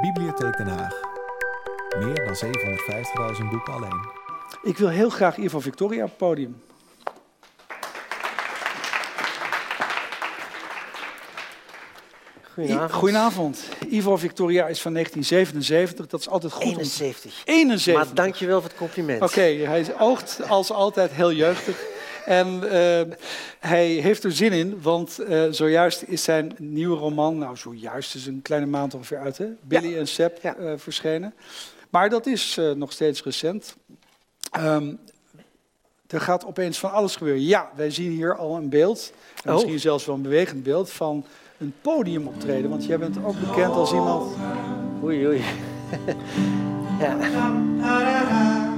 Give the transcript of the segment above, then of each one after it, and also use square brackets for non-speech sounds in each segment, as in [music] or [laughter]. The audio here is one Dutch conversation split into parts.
Bibliotheek Den Haag. Meer dan 750.000 boeken alleen. Ik wil heel graag Ivo Victoria op het podium. Goedenavond. Goedenavond. Ivo Victoria is van 1977. Dat is altijd goed. om- 71. 71. Maar dankjewel voor het compliment. Oké, hij is oogt als altijd heel jeugdig. En eh, hij heeft er zin in, want eh, zojuist is zijn nieuwe roman, nou zojuist is een kleine maand ongeveer uit, hè? Billy en Seb Ja. eh, verschenen. Maar dat is eh, nog steeds recent. Ehm, er gaat opeens van alles gebeuren. Ja, wij zien hier al een beeld, en Oh. misschien zelfs wel een bewegend beeld, van een podiumoptreden. Want jij bent ook bekend als iemand... Oei, oei. [laughs] ja.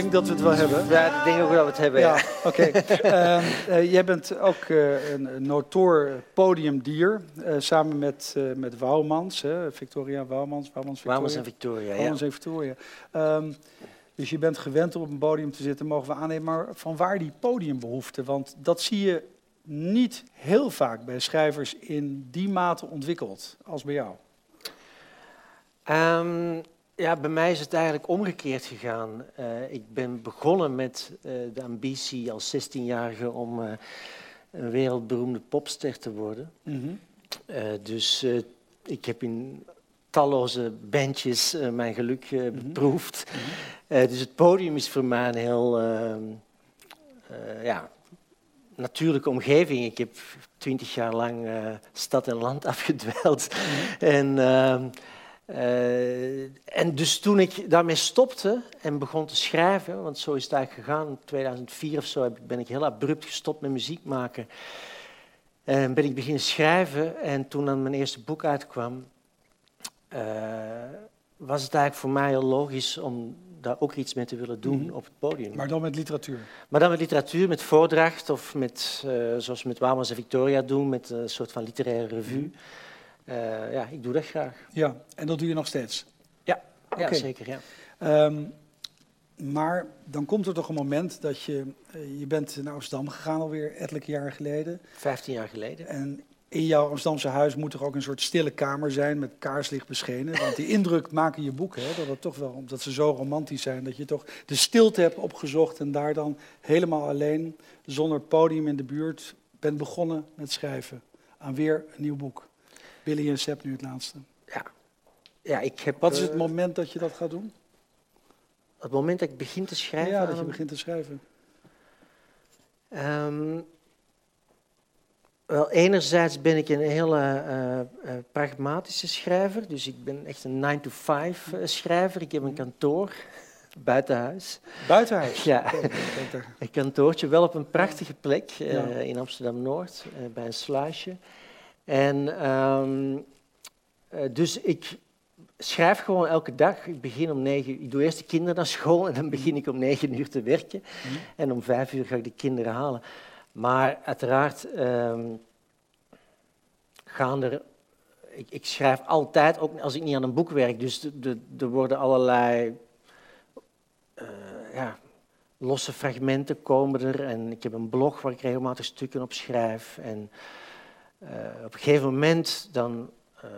Denk dat we het wel hebben. ja, ik denk ook dat we het hebben. Ja, Ja. oké. [laughs] Ehm, eh, jij bent ook eh, een, notoor podiumdier, eh, samen met, met Wouwmans, hè, Victoria Wouwmans, Wouwmans Victoria. Wamels en Victoria, ja. Wouwmans en Victoria. Ehm, dus je bent gewend om op een podium te zitten, mogen we aannemen. Maar van waar die podiumbehoefte? Want dat zie je niet heel vaak bij schrijvers in die mate ontwikkeld als bij jou. Ehm, ja, bij mij is het eigenlijk omgekeerd gegaan. Eh, ik ben begonnen met eh, de ambitie als 16-jarige om eh, een wereldberoemde popster te worden. Eh, dus ik heb in talloze bandjes mijn geluk eh, beproefd. Eh, dus het podium is voor mij een heel ehm, ja, natuurlijke omgeving. Ik heb twintig jaar lang stad en land [laughs] afgedweld. En, eh, en dus toen ik daarmee stopte en begon te schrijven, want zo is het eigenlijk gegaan, in 2004 of zo ben ik heel abrupt gestopt met muziek maken. En ben ik beginnen schrijven en toen dan mijn eerste boek uitkwam, eh, was het eigenlijk voor mij heel logisch om daar ook iets mee te willen doen Mhm. op het podium. Maar dan met literatuur. Maar dan met literatuur, met voordracht of met, eh, zoals we met Wamers en Victoria doen, met een soort van literaire revue. Eh, ja, ik doe dat graag. Ja, en dat doe je nog steeds. Ja, Oké. zeker. Ja. Ehm, maar dan komt er toch een moment dat je, eh, je bent naar Amsterdam gegaan alweer ettelijke jaar geleden. Vijftien jaar geleden. En in jouw Amsterdamse huis moet er ook een soort stille kamer zijn met kaarslicht beschenen. Want die indruk maken je boeken, hè, dat het toch wel, omdat ze zo romantisch zijn, dat je toch de stilte hebt opgezocht en daar dan helemaal alleen, zonder podium in de buurt, bent begonnen met schrijven aan weer een nieuw boek. Billy en Seb nu het laatste. Ja. Ja, ik heb, Wat is het eh, moment dat je dat gaat doen? het moment dat ik begin te schrijven? Ja, dat je begint te schrijven. Ehm, wel, enerzijds ben ik een hele eh, eh, pragmatische schrijver. Dus ik ben echt een 9-to-5 eh, schrijver. Ik heb een kantoor [laughs] buiten huis. Buitenhuis. Ja. Kijk, kijk daar. Een kantoortje, wel op een prachtige plek Ja. in Amsterdam-Noord, bij een sluisje. En ehm, eh, dus ik schrijf gewoon elke dag. Ik begin om negen ik doe eerst de kinderen naar school en dan begin ik om negen uur te werken. Mhm. En om vijf uur ga ik de kinderen halen. Maar uiteraard ehm, gaan er... Ik, ik schrijf altijd, ook als ik niet aan een boek werk, dus er worden allerlei... eh, ja, losse fragmenten komen er en ik heb een blog waar ik regelmatig stukken op schrijf. En op een gegeven moment dan eh,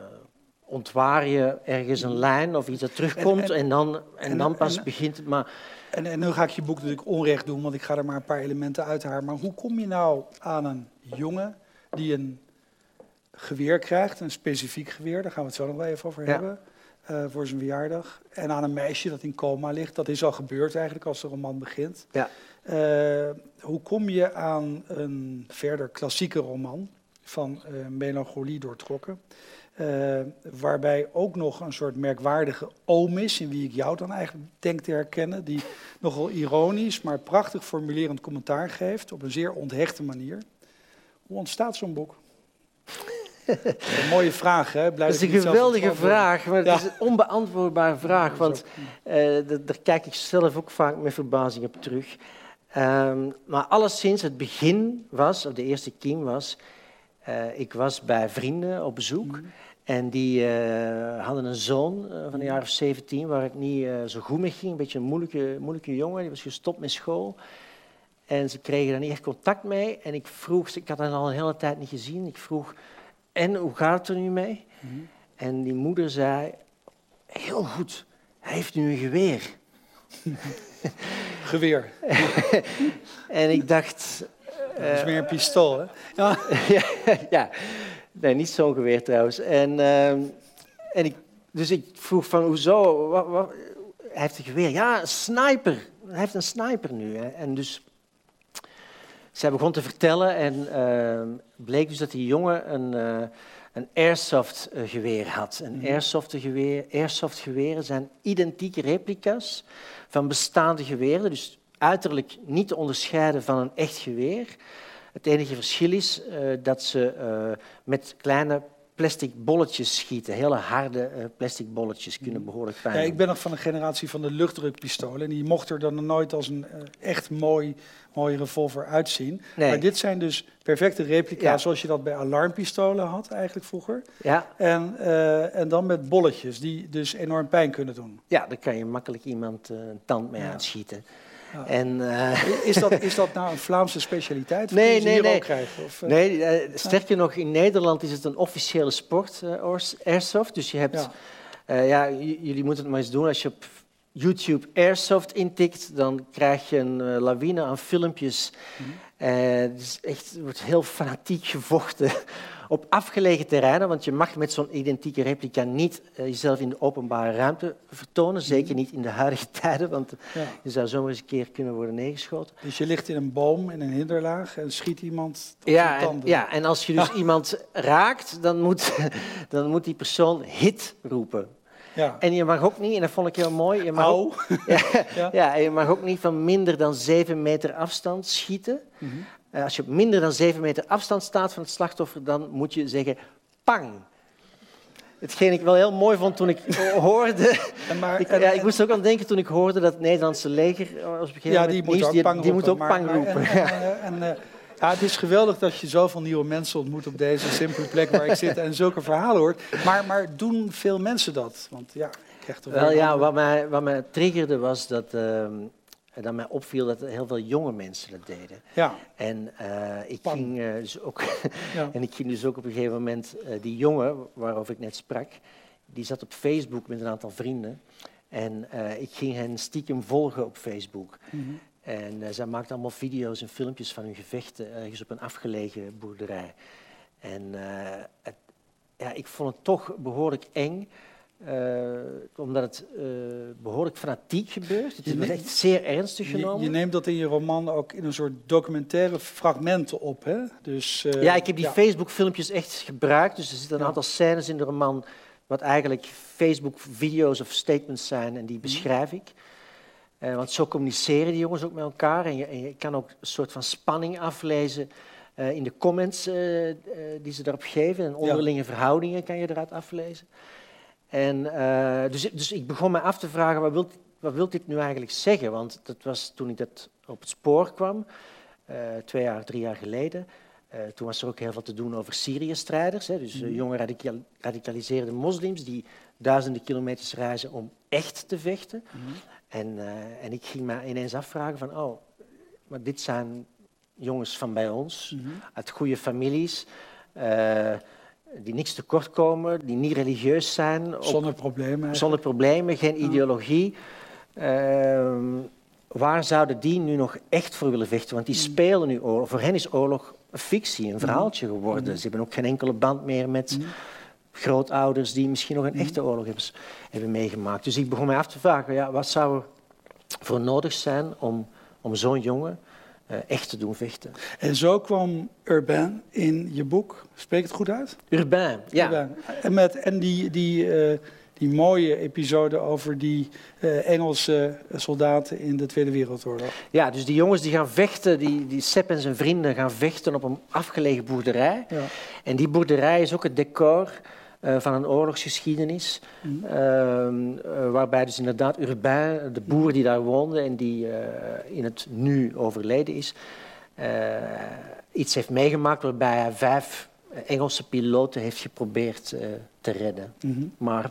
ontwaar je ergens een lijn of iets dat terugkomt En- en, en- dan, en, dan pas en- begint het. Maar En, en nu ga ik je boek natuurlijk onrecht doen, want ik ga er maar een paar elementen uithalen. Maar hoe kom je nou aan een jongen die een geweer krijgt, een specifiek geweer, daar gaan we het zo nog wel even over Ja. hebben, eh, voor zijn verjaardag. En aan een meisje dat in coma ligt. Dat is al gebeurd eigenlijk als de roman begint. Ja. Eh, hoe kom je aan een verder klassieke roman van eh, melancholie doortrokken? Eh, waarbij ook nog een soort merkwaardige oom is, in wie ik jou dan eigenlijk denk te herkennen, die nogal ironisch, maar prachtig formulerend commentaar geeft op een zeer onthechte manier. Hoe ontstaat zo'n boek? [laughs] een mooie vraag, hè? Blij dat is een geweldige vraag, maar Ja. het is een onbeantwoordbare [laughs] vraag. Want eh, daar kijk ik zelf ook vaak met verbazing op terug. Ehm, maar alleszins, het begin was, of de eerste kiem was, eh, ik was bij vrienden op bezoek. Mhm. En die eh, hadden een zoon eh, van een jaar of 17 waar het niet zo goed mee ging. Een beetje een moeilijke, moeilijke jongen, die was gestopt met school. En ze kregen daar niet echt contact mee. En ik vroeg, ik had hen al een hele tijd niet gezien, ik vroeg, en hoe gaat het er nu mee? En die moeder zei, heel goed, hij heeft nu een geweer. [laughs] Geweer. [laughs] en ik dacht... Dat is meer een pistool, hè? [laughs] Ja. ja, nee, niet zo'n geweer trouwens. En, ehm, en ik, dus ik vroeg van, hoezo? Wat, wat, hij heeft een geweer. Ja, een sniper. Hij heeft een sniper nu. Hè. En dus zij begon te vertellen en ehm, bleek dus dat die jongen een, uh, een airsoft eh, geweer had. Een mhm. airsoft geweer, airsoft geweren zijn identieke replica's van bestaande geweren. Dus uiterlijk niet te onderscheiden van een echt geweer. Het enige verschil is uh, dat ze met kleine plastic bolletjes schieten. Hele harde uh, plastic bolletjes kunnen behoorlijk pijn ja, Ik ben nog van de generatie van de luchtdrukpistolen. En die mocht er dan nooit als een uh, echt mooi, mooie revolver uitzien. Nee. Maar dit zijn dus perfecte replica's zoals je dat bij alarmpistolen had eigenlijk vroeger. Ja. En, uh, en dan met bolletjes die dus enorm pijn kunnen doen. Ja, daar kan je makkelijk iemand een tand mee aanschieten. En, uh... is, dat, [laughs] is dat nou een Vlaamse specialiteit? Nee, nee, nee. Krijgen, of, uh... nee uh, sterker nog, in Nederland is het een officiële sport, airsoft. Dus je hebt, ja. ja jullie moeten het maar eens doen. Als je op YouTube airsoft intikt, dan krijg je een lawine aan filmpjes. Mm het is echt, wordt heel fanatiek gevochten op afgelegen terreinen, want je mag met zo'n identieke replica niet uh, jezelf in de openbare ruimte vertonen, zeker niet in de huidige [laughs] tijden, want je zou zomaar eens een keer kunnen worden neergeschoten. Dus je ligt in een boom in een hinderlaag en schiet iemand op ja, tanden. En, ja, en als je dus iemand raakt, dan moet, [laughs] dan moet die persoon hit roepen. Ja. En je mag ook niet, en dat vond ik heel mooi, je mag, ook, [laughs] ja, ja. je mag ook niet van minder dan zeven meter afstand schieten. Mm -hmm. Uh, als je op minder dan zeven meter afstand staat van het slachtoffer, dan moet je zeggen pang. Hetgeen ik wel heel mooi vond toen ik hoorde. [laughs] Maar, ik, ja, ik moest ook aan denken toen ik hoorde dat het Nederlandse leger. Als ja, die moet ook die, pang die moet ook pang roepen. [laughs] En, en, en, ja, het is geweldig dat je zoveel nieuwe mensen ontmoet op deze simpele plek waar ik zit en zulke verhalen hoort. Maar, maar doen veel mensen dat? Want ja, ik krijg toch wel. Ja, wat mij, wat mij triggerde was dat. Uh, dat mij opviel dat heel veel jonge mensen dat deden. Ja. En uh, ik ging uh, dus ook [laughs] ja. en ik ging dus ook op een gegeven moment uh, die jongen waarover ik net sprak, die zat op Facebook met een aantal vrienden en ik ging hen stiekem volgen op Facebook. Mm -hmm. En zij maakten allemaal video's en filmpjes van hun gevechten ergens op een afgelegen boerderij. En het, ja, ik vond het toch behoorlijk eng, uh, omdat het behoorlijk fanatiek gebeurt. Het is echt zeer ernstig genomen. Je, je, neemt dat in je roman ook in een soort documentaire fragmenten op, hè? Dus, ja, ik heb die ja. Facebook-filmpjes echt gebruikt. Dus er zitten een aantal scènes in de roman wat eigenlijk Facebook-video's of statements zijn en die beschrijf ik. Want zo communiceren die jongens ook met elkaar. En je, en je kan ook een soort van spanning aflezen in de comments die ze daarop geven. En onderlinge ja. verhoudingen kan je eruit aflezen. En, dus, dus ik begon me af te vragen, wat wil, wat wil dit nu eigenlijk zeggen? Want dat was toen ik dat op het spoor kwam, twee jaar, drie jaar geleden. toen was er ook heel veel te doen over Syrië-strijders. Dus mm. jonge radical, radicaliseerde moslims die duizenden kilometers reizen om echt te vechten. Mm. En, en ik ging me ineens afvragen van, oh, maar dit zijn jongens van bij ons, mm -hmm. uit goede families, uh, die niks tekort komen, die niet religieus zijn. Zonder problemen. Zonder problemen, geen ideologie. Uh, waar zouden die nu nog echt voor willen vechten? Want die mm. spelen nu oorlog. Voor hen is oorlog een fictie, een mhm. verhaaltje geworden. Mm. Ze hebben ook geen enkele band meer met grootouders die misschien nog een echte oorlog hebben, hebben meegemaakt. Dus ik begon mij af te vragen, ja, wat zou er voor nodig zijn om, om zo'n jongen echt te doen vechten. En zo kwam Urbain in je boek. Spreek het goed uit? Urbain, ja. Urbain. En, met, en die, die, uh, die mooie episode over die uh, Engelse soldaten in de Tweede Wereldoorlog. Ja, dus die jongens die gaan vechten, die, die Sepp en zijn vrienden gaan vechten op een afgelegen boerderij. Ja. En die boerderij is ook het decor van een oorlogsgeschiedenis. Mm. Uh, uh, waarbij dus inderdaad Urbain, de boer die daar woonde en die in het nu overleden is, iets heeft meegemaakt waarbij hij vijf Engelse piloten heeft geprobeerd te redden. Mm -hmm. Maar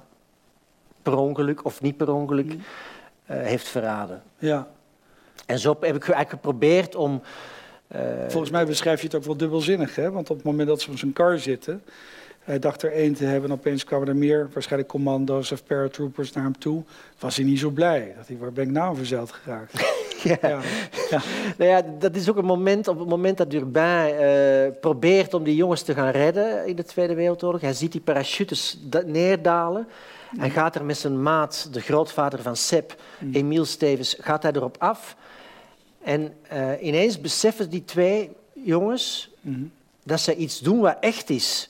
per ongeluk of niet per ongeluk mm. heeft verraden. Ja. En zo heb ik eigenlijk geprobeerd om. Volgens mij beschrijf je het ook wel dubbelzinnig, hè? Want op het moment dat ze op zijn kar zitten, Hij dacht er één te hebben en opeens kwamen er meer, waarschijnlijk commando's of paratroopers naar hem toe. Was hij niet zo blij. Dacht hij, waar ben ik nou verzeild geraakt? [laughs] ja. Ja. ja. Nou ja, dat is ook een moment, op het moment dat Urbain uh, probeert om die jongens te gaan redden in de Tweede Wereldoorlog. Hij ziet die parachutes neerdalen. En gaat er met zijn maat, de grootvader van Sepp, mm. Emiel Stevens, gaat hij erop af. En uh, ineens beseffen die twee jongens mm. dat ze iets doen wat echt is.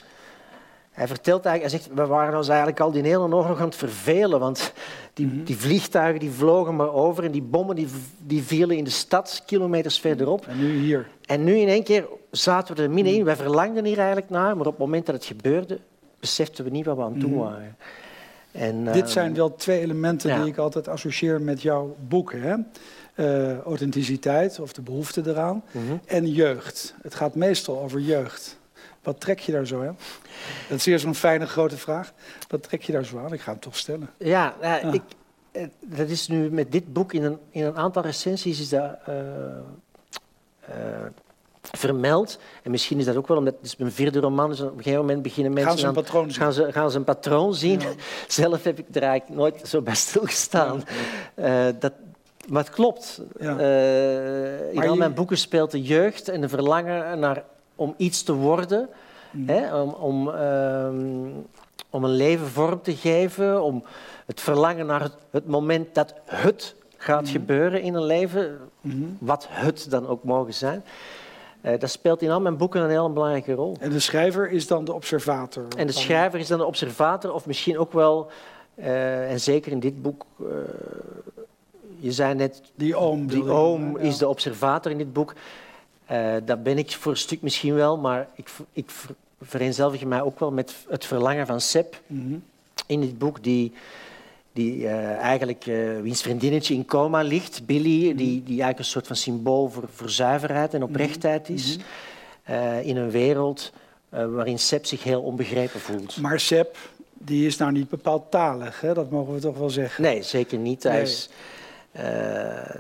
Hij vertelt eigenlijk, hij zegt, we waren ons eigenlijk al die hele oorlog aan het vervelen, want die, mm -hmm. die, vliegtuigen die vlogen maar over en die bommen die, die vielen in de stad, kilometers verderop. En nu hier. En nu in één keer zaten we er middenin. Wij verlangden hier eigenlijk naar, maar op het moment dat het gebeurde, beseften we niet wat we aan het doen waren. En, Dit ehm, zijn wel twee elementen die ik altijd associeer met jouw boek. Hè? Uh, authenticiteit of de behoefte eraan. Mm -hmm. En jeugd. Het gaat meestal over jeugd. Wat trek je daar zo aan? Dat is eerst zo'n fijne grote vraag. Wat trek je daar zo aan? Ik ga hem toch stellen. Ja, nou, ah. ik, eh, dat is nu met dit boek in een, in een aantal recensies is dat, uh, uh, vermeld. En misschien is dat ook wel omdat het is mijn vierde roman is. op een gegeven moment beginnen mensen gaan ze een patroon zien. Gaan ze, gaan ze een patroon zien. Ja. [laughs] Zelf heb ik er eigenlijk nooit zo bij stilgestaan. Ja. dat, maar het klopt. Ja. in al mijn boeken speelt de jeugd en de verlangen naar om iets te worden, mm. hè, om, om, um, om een leven vorm te geven, om het verlangen naar het, het moment dat het gaat mm. gebeuren in een leven, mm. wat het dan ook mogen zijn. Uh, dat speelt in al mijn boeken een heel belangrijke rol. En de schrijver is dan de observator? En de schrijver is dan de observator, of misschien ook wel, uh, en zeker in dit boek, uh, je zei net... Die oom. Die oom is de observator in dit boek. Uh, dat ben ik voor een stuk misschien wel, maar ik, ik vereenzelvig mij ook wel met het verlangen van Sepp mm -hmm. in dit boek, die, die uh, eigenlijk uh, wiens vriendinnetje in coma ligt, Billy, mm -hmm. die, die eigenlijk een soort van symbool voor, voor zuiverheid en oprechtheid is, mm -hmm. in een wereld waarin Sepp zich heel onbegrepen voelt. Maar Sepp, die is nou niet bepaald talig, hè? dat mogen we toch wel zeggen? Nee, zeker niet. Hij nee. is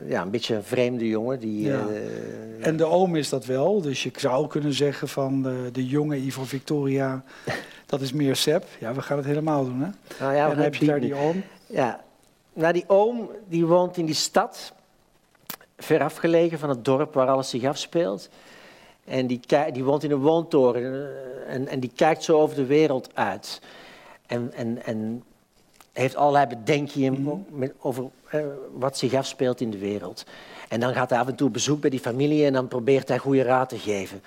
ja, een beetje een vreemde jongen. Die, ja. uh, en de oom is dat wel. Dus je zou kunnen zeggen van de, de jonge Ivo Victoria, [laughs] dat is meer Sep. Ja, we gaan het helemaal doen, hè? Nou ja, en dan heb je daar die oom. Ja, nou die oom die woont in die stad, ver afgelegen van het dorp waar alles zich afspeelt. En die, die woont in een woontoren eh, en, en die kijkt zo over de wereld uit. En, en, en heeft allerlei bedenkingen mm. over uh, wat zich afspeelt in de wereld. En dan gaat hij af en toe bezoek bij die familie en dan probeert hij goede raad te geven.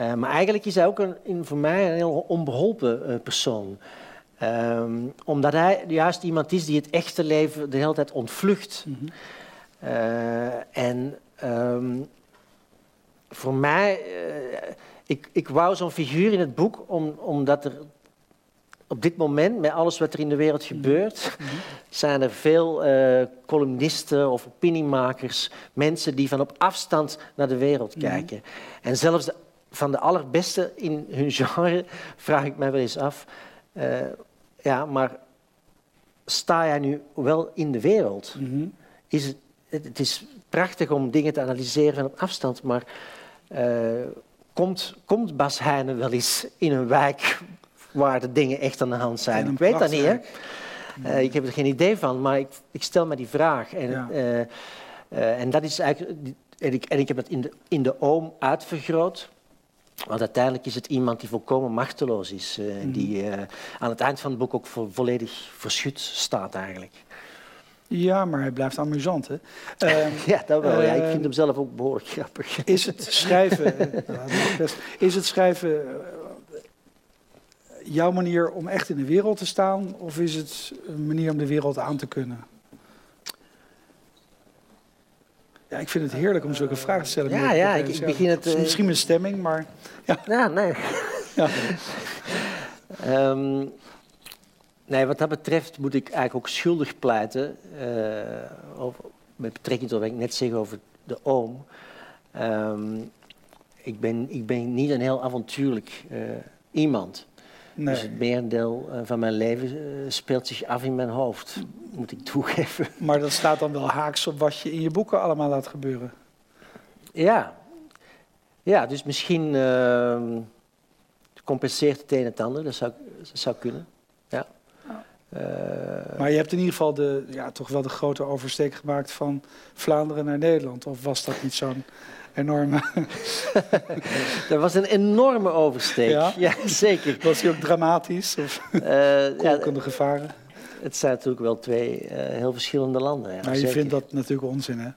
Uh, maar eigenlijk is hij ook een, voor mij een heel onbeholpen uh, persoon. Um, omdat hij juist iemand is die het echte leven de hele tijd ontvlucht. Mm -hmm. en um, voor mij, ik, ik wou zo'n figuur in het boek om, omdat er op dit moment, met alles wat er in de wereld mhm. gebeurt, mm -hmm. zijn er veel uh, columnisten of opiniemakers, mensen die van op afstand naar de wereld mhm. kijken. En zelfs de, van de allerbeste in hun [laughs] genre vraag ik mij wel eens af, uh, ja, maar sta jij nu wel in de wereld? Mm -hmm. is het, het, het, is prachtig om dingen te analyseren van op afstand, maar uh, komt, komt Bas Heijnen wel eens in een wijk waar de dingen echt aan de hand zijn. Ik weet dat niet, hè? Uh, ik heb er geen idee van, maar ik, ik stel me die vraag. En, ja. uh, uh, en dat is eigenlijk. En ik, en ik heb het in de, in de oom uitvergroot. Want uiteindelijk is het iemand die volkomen machteloos is. Mm. Die aan het eind van het boek ook vo volledig verschut staat, eigenlijk. Ja, maar hij blijft amusant, hè? Uh, [laughs] ja, dat wel. ja, ik vind hem zelf ook behoorlijk grappig. Is het schrijven... [laughs] is het schrijven jouw manier om echt in de wereld te staan, of is het een manier om de wereld aan te kunnen? Ja, ik vind het heerlijk om zulke vragen te stellen. Ja, ja, ik, ik begin het... Uh... Misschien mijn stemming, maar... Ja, ja nee. [laughs] Ja. um, nee, wat dat betreft moet ik eigenlijk ook schuldig pleiten... Uh, over, met betrekking tot wat ik net zeg over de oom. Um, ik, ben, ik ben niet een heel avontuurlijk uh, iemand. Nee. Dus het merendeel uh, van mijn leven uh, speelt zich af in mijn hoofd, moet ik toegeven. [laughs] Maar dat staat dan wel haaks op wat je in je boeken allemaal laat gebeuren. Ja, ja dus misschien uh, compenseert het een en het ander. Dat zou, dat zou kunnen. Ja. Uh, maar je hebt in ieder geval de, ja, toch wel de grote oversteek gemaakt van Vlaanderen naar Nederland. Of was dat niet zo'n enorme... dat [laughs] was een enorme oversteek, ja, ja zeker. Was die ook dramatisch? Of [laughs] kolkende ja, gevaren? Het zijn natuurlijk wel twee uh, heel verschillende landen. Ja, maar je vindt dat natuurlijk onzin, hè?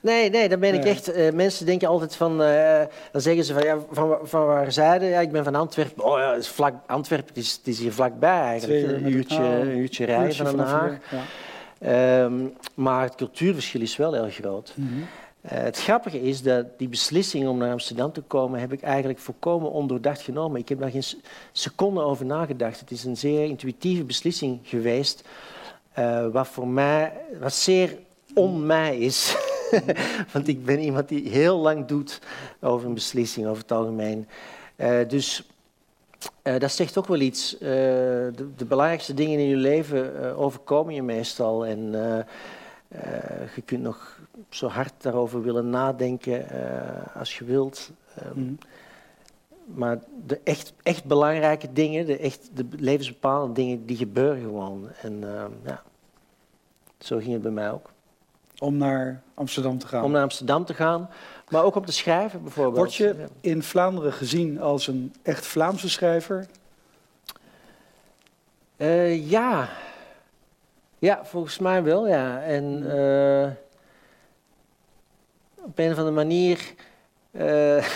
Nee, nee, dan ben ik echt. Uh, mensen denken altijd van. Uh, dan zeggen ze van, ja, van, van waar zijde? Ja, ik ben van Antwerpen. Oh ja, is vlak, Antwerpen is, het is hier vlakbij eigenlijk. Een uurtje, een uurtje rijden van Den Haag. Ja. Um, maar het cultuurverschil is wel heel groot. Mm -hmm. Uh, het grappige is dat die beslissing om naar Amsterdam te komen, heb ik eigenlijk volkomen ondoordacht genomen. Ik heb daar geen seconde over nagedacht. Het is een zeer intuïtieve beslissing geweest, wat voor mij, wat zeer on mij is. [laughs] Want ik ben iemand die heel lang doet over een beslissing, over het algemeen. Uh, dus dat zegt ook wel iets. De, de, belangrijkste dingen in je leven overkomen je meestal. En je kunt nog zo hard daarover willen nadenken als je wilt. Mm. Maar de echt, echt belangrijke dingen, de, echt, de levensbepalende dingen, die gebeuren gewoon. En ja, zo ging het bij mij ook. Om naar Amsterdam te gaan? Om naar Amsterdam te gaan, maar ook om te schrijven bijvoorbeeld. Word je in Vlaanderen gezien als een echt Vlaamse schrijver? Uh, ja. Ja, volgens mij wel, ja. En uh, op een of andere manier... Uh, [laughs]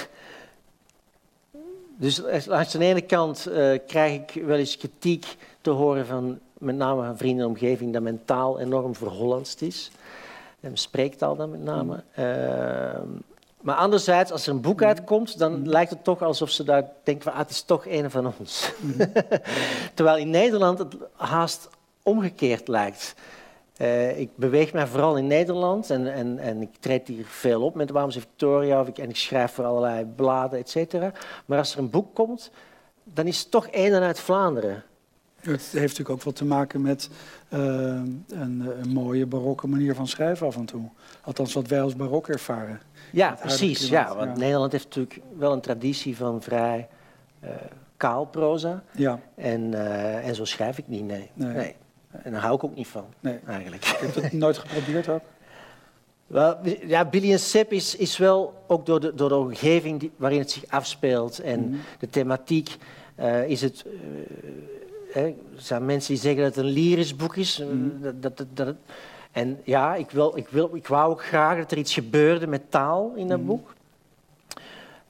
dus langs de ene kant krijg ik wel eens kritiek te horen van met name van vrienden en omgeving dat mijn taal enorm verhollandst is spreektaal dan met name. Ehm, maar anderzijds, als er een boek uitkomt, dan mm. lijkt het toch alsof ze daar denken van, ah, het is toch een van ons. Mm. [laughs] Terwijl in Nederland het haast omgekeerd lijkt. Uh, ik beweeg mij vooral in Nederland en, en, en ik treed hier veel op met de Waamse Victoria of ik, en ik schrijf voor allerlei bladen, et cetera. Maar als er een boek komt, dan is het toch een uit Vlaanderen. Het heeft natuurlijk ook wat te maken met uh, een, een, mooie barokke manier van schrijven af en toe. Althans, wat wij als barok ervaren. Ja, precies. Ja, want Nederland heeft natuurlijk wel een traditie van vrij uh, kaal proza. Ja. En, uh, en zo schrijf ik niet, nee. nee. nee. En daar hou ik ook niet van, nee. eigenlijk. Je hebt het nooit geprobeerd ook? Wel, ja, Billy en Sip is, is wel ook door de, door de omgeving die, waarin het zich afspeelt en mm -hmm. de thematiek uh, is het er zijn mensen die zeggen dat het een lyrisch boek is. Mm. Dat, dat, dat, en ja, ik, wil, ik, wil, ik wou ook graag dat er iets gebeurde met taal in dat mm. boek.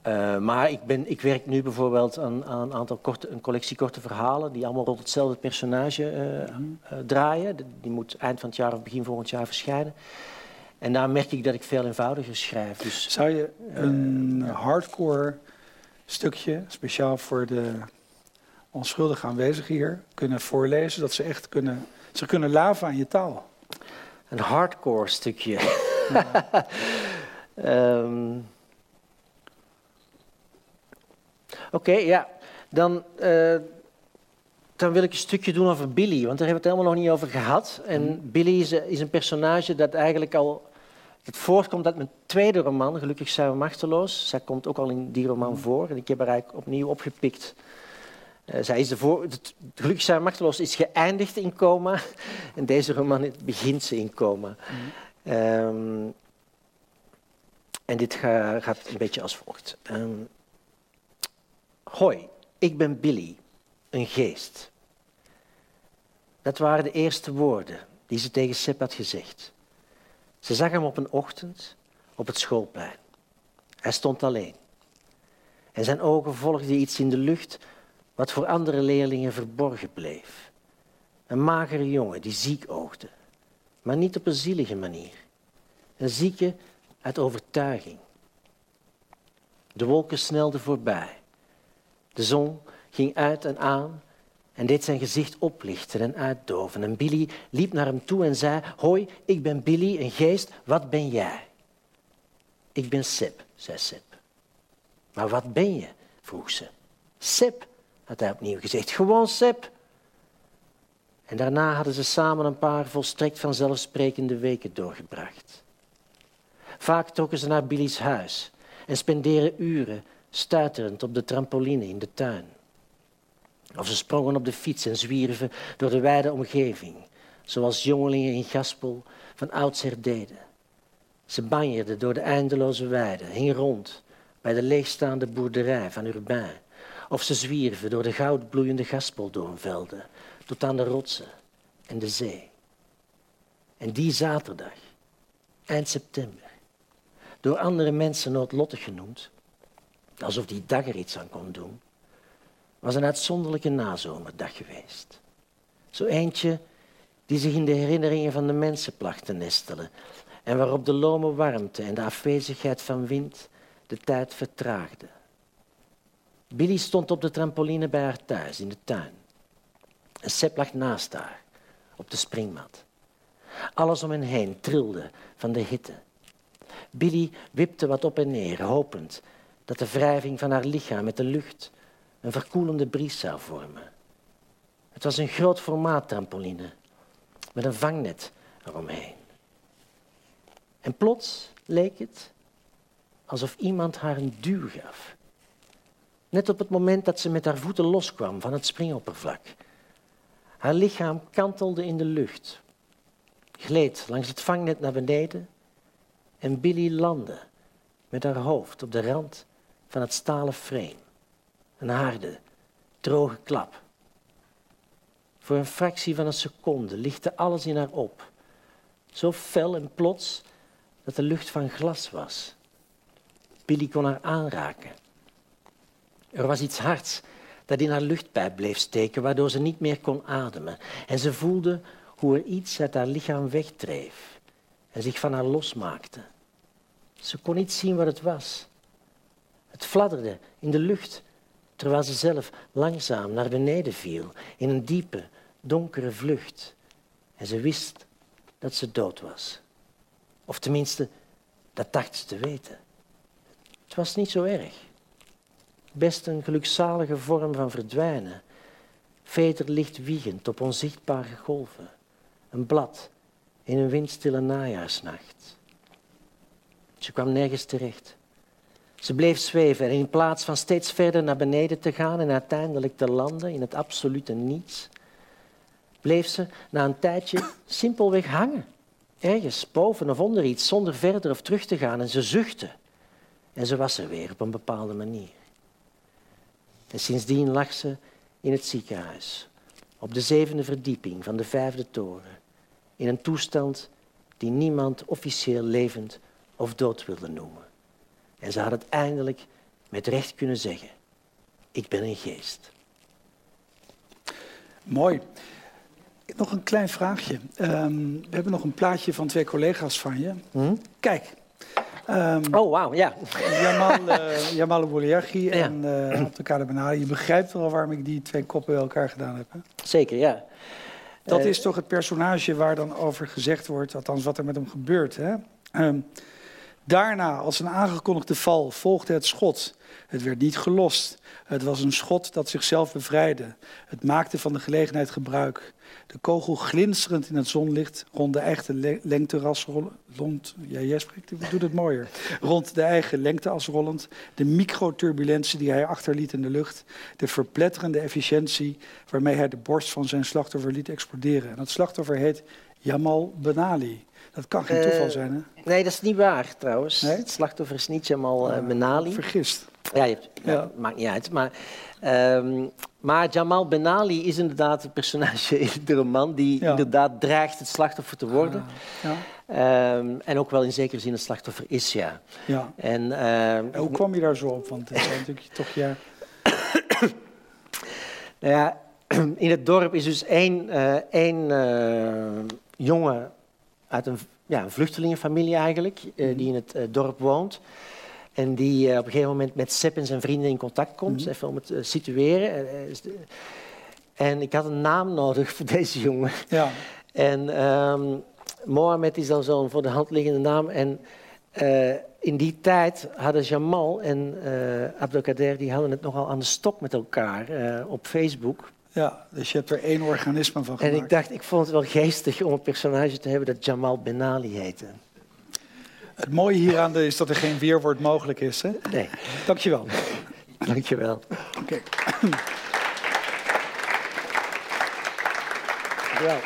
Uh, maar ik, ben, ik werk nu bijvoorbeeld aan, aan een aantal korte, een collectie korte verhalen die allemaal rond hetzelfde personage uh, mm. uh, draaien. Die moet eind van het jaar of begin volgend jaar verschijnen. En daar merk ik dat ik veel eenvoudiger schrijf. Dus, Zou je een hardcore stukje, speciaal voor de onschuldige aanwezigen hier kunnen voorlezen, dat ze echt kunnen, ze kunnen laven aan je taal. Een hardcore stukje. Ja. um, [laughs] Oké, okay, ja. Dan, uh, dan wil ik een stukje doen over Billy, want daar hebben we het helemaal nog niet over gehad. En mm. Billy is, is, een personage dat eigenlijk al... Het voortkomt uit mijn tweede roman, Gelukkig zijn we machteloos. Zij komt ook al in die roman mm. voor en ik heb haar eigenlijk opnieuw opgepikt uh, zij is de voor, het gelukkig zijn machteloos is geëindigd in coma [laughs] en deze roman begint ze in coma. Mm. Um, en dit ga, gaat een beetje als volgt. Um, Hoi, ik ben Billy, een geest. Dat waren de eerste woorden die ze tegen Sip had gezegd. Ze zag hem op een ochtend op het schoolplein. Hij stond alleen. En zijn ogen volgden iets in de lucht wat voor andere leerlingen verborgen bleef. Een magere jongen die ziek oogde, maar niet op een zielige manier. Een zieke uit overtuiging. De wolken snelden voorbij. De zon ging uit en aan en deed zijn gezicht oplichten en uitdoven. En Billy liep naar hem toe en zei: Hoi, ik ben Billy, een geest, wat ben jij? Ik ben Sip, zei Sip. Maar wat ben je? vroeg ze. Sip, had hij opnieuw gezegd. Gewoon Sep. En daarna hadden ze samen een paar volstrekt vanzelfsprekende weken doorgebracht. Vaak trokken ze naar Billy's huis en spenderen uren stuiterend op de trampoline in de tuin. Of ze sprongen op de fiets en zwierven door de wijde omgeving, zoals jongelingen in Gaspel van oudsher deden. Ze banjerden door de eindeloze weiden, hingen rond bij de leegstaande boerderij van Urbain. Of ze zwierven door de goudbloeiende gaspeldoornvelden tot aan de rotsen en de zee. En die zaterdag, eind september, door andere mensen noodlottig genoemd, alsof die dag er iets aan kon doen, was een uitzonderlijke nazomerdag geweest. Zo eentje die zich in de herinneringen van de mensen placht te nestelen en waarop de lome warmte en de afwezigheid van wind de tijd vertraagden. Billy stond op de trampoline bij haar thuis in de tuin. En Sepp lag naast haar op de springmat. Alles om hen heen trilde van de hitte. Billy wipte wat op en neer, hopend dat de wrijving van haar lichaam met de lucht een verkoelende bries zou vormen. Het was een groot formaat trampoline met een vangnet eromheen. En plots leek het alsof iemand haar een duw gaf. Net op het moment dat ze met haar voeten loskwam van het springoppervlak. Haar lichaam kantelde in de lucht, gleed langs het vangnet naar beneden en Billy landde met haar hoofd op de rand van het stalen frame. Een harde, droge klap. Voor een fractie van een seconde lichtte alles in haar op. Zo fel en plots dat de lucht van glas was. Billy kon haar aanraken. Er was iets hards dat in haar luchtpijp bleef steken, waardoor ze niet meer kon ademen. En ze voelde hoe er iets uit haar lichaam wegdreef en zich van haar losmaakte. Ze kon niet zien wat het was. Het fladderde in de lucht, terwijl ze zelf langzaam naar beneden viel, in een diepe, donkere vlucht. En ze wist dat ze dood was. Of tenminste, dat dacht ze te weten. Het was niet zo erg. Best een gelukzalige vorm van verdwijnen. Veterlicht wiegend op onzichtbare golven. Een blad in een windstille najaarsnacht. Ze kwam nergens terecht. Ze bleef zweven en in plaats van steeds verder naar beneden te gaan en uiteindelijk te landen in het absolute niets, bleef ze na een tijdje [clears throat] simpelweg hangen. Ergens boven of onder iets, zonder verder of terug te gaan. En ze zuchtte. En ze was er weer op een bepaalde manier. En sindsdien lag ze in het ziekenhuis, op de zevende verdieping van de vijfde toren, in een toestand die niemand officieel levend of dood wilde noemen. En ze had het eindelijk met recht kunnen zeggen: Ik ben een geest. Mooi. Nog een klein vraagje. Ehm, we hebben nog een plaatje van twee collega's van je. Hm? Kijk. Um, oh, wauw, ja. Jamal, uh, Jamal en uh, Abdelkader Benali. Je begrijpt wel waarom ik die twee koppen bij elkaar gedaan heb. Hè? Zeker, ja. Dat uh, is toch het personage waar dan over gezegd wordt, althans wat er met hem gebeurt. Hè? Um, daarna, als een aangekondigde val, volgde het schot. Het werd niet gelost. Het was een schot dat zichzelf bevrijdde. Het maakte van de gelegenheid gebruik. De kogel glinsterend in het zonlicht rond de eigen lengteras rollend. Ja, jij spreekt, doet het mooier. Rond de eigen lengteas rollend. De microturbulentie die hij achterliet in de lucht. De verpletterende efficiëntie waarmee hij de borst van zijn slachtoffer liet exploderen. En dat slachtoffer heet Jamal Benali. Dat kan geen toeval zijn, hè? Nee, dat is niet waar trouwens. Nee? Het slachtoffer is niet Jamal uh, Benali. Vergist. Ja, je hebt, ja, maakt niet uit. Maar, um, maar Jamal Benali is inderdaad een personage [laughs] in de roman die ja. inderdaad dreigt het slachtoffer te worden. Ah, ja. Um, en ook wel in zekere zin een slachtoffer is, ja. ja. En, um, en hoe kwam je daar zo op? Want het is natuurlijk toch ja. [coughs] nou ja, [clears throat] in het dorp is dus één, uh, één uh, jongen uit een, ja, een vluchtelingenfamilie eigenlijk, uh, die in het dorp woont. En die uh, op een gegeven moment met Sepp en zijn vrienden in contact komt, mm. even om het te uh, situeren. En ik had een naam nodig voor deze jongen. Ja. [laughs] En um, Mohamed is dan zo'n voor de hand liggende naam. En uh, in die tijd hadden Jamal en Abdelkader, die hadden het nogal aan de stok met elkaar op Facebook. Ja, dus je hebt er één organisme van gemaakt. En ik dacht, ik vond het wel geestig om een personage te hebben dat Jamal Benali heette. Het mooie hieraan is dat er geen weerwoord mogelijk is. Hè? Nee. Dankjewel. Dankjewel. Oké. Okay. Ja.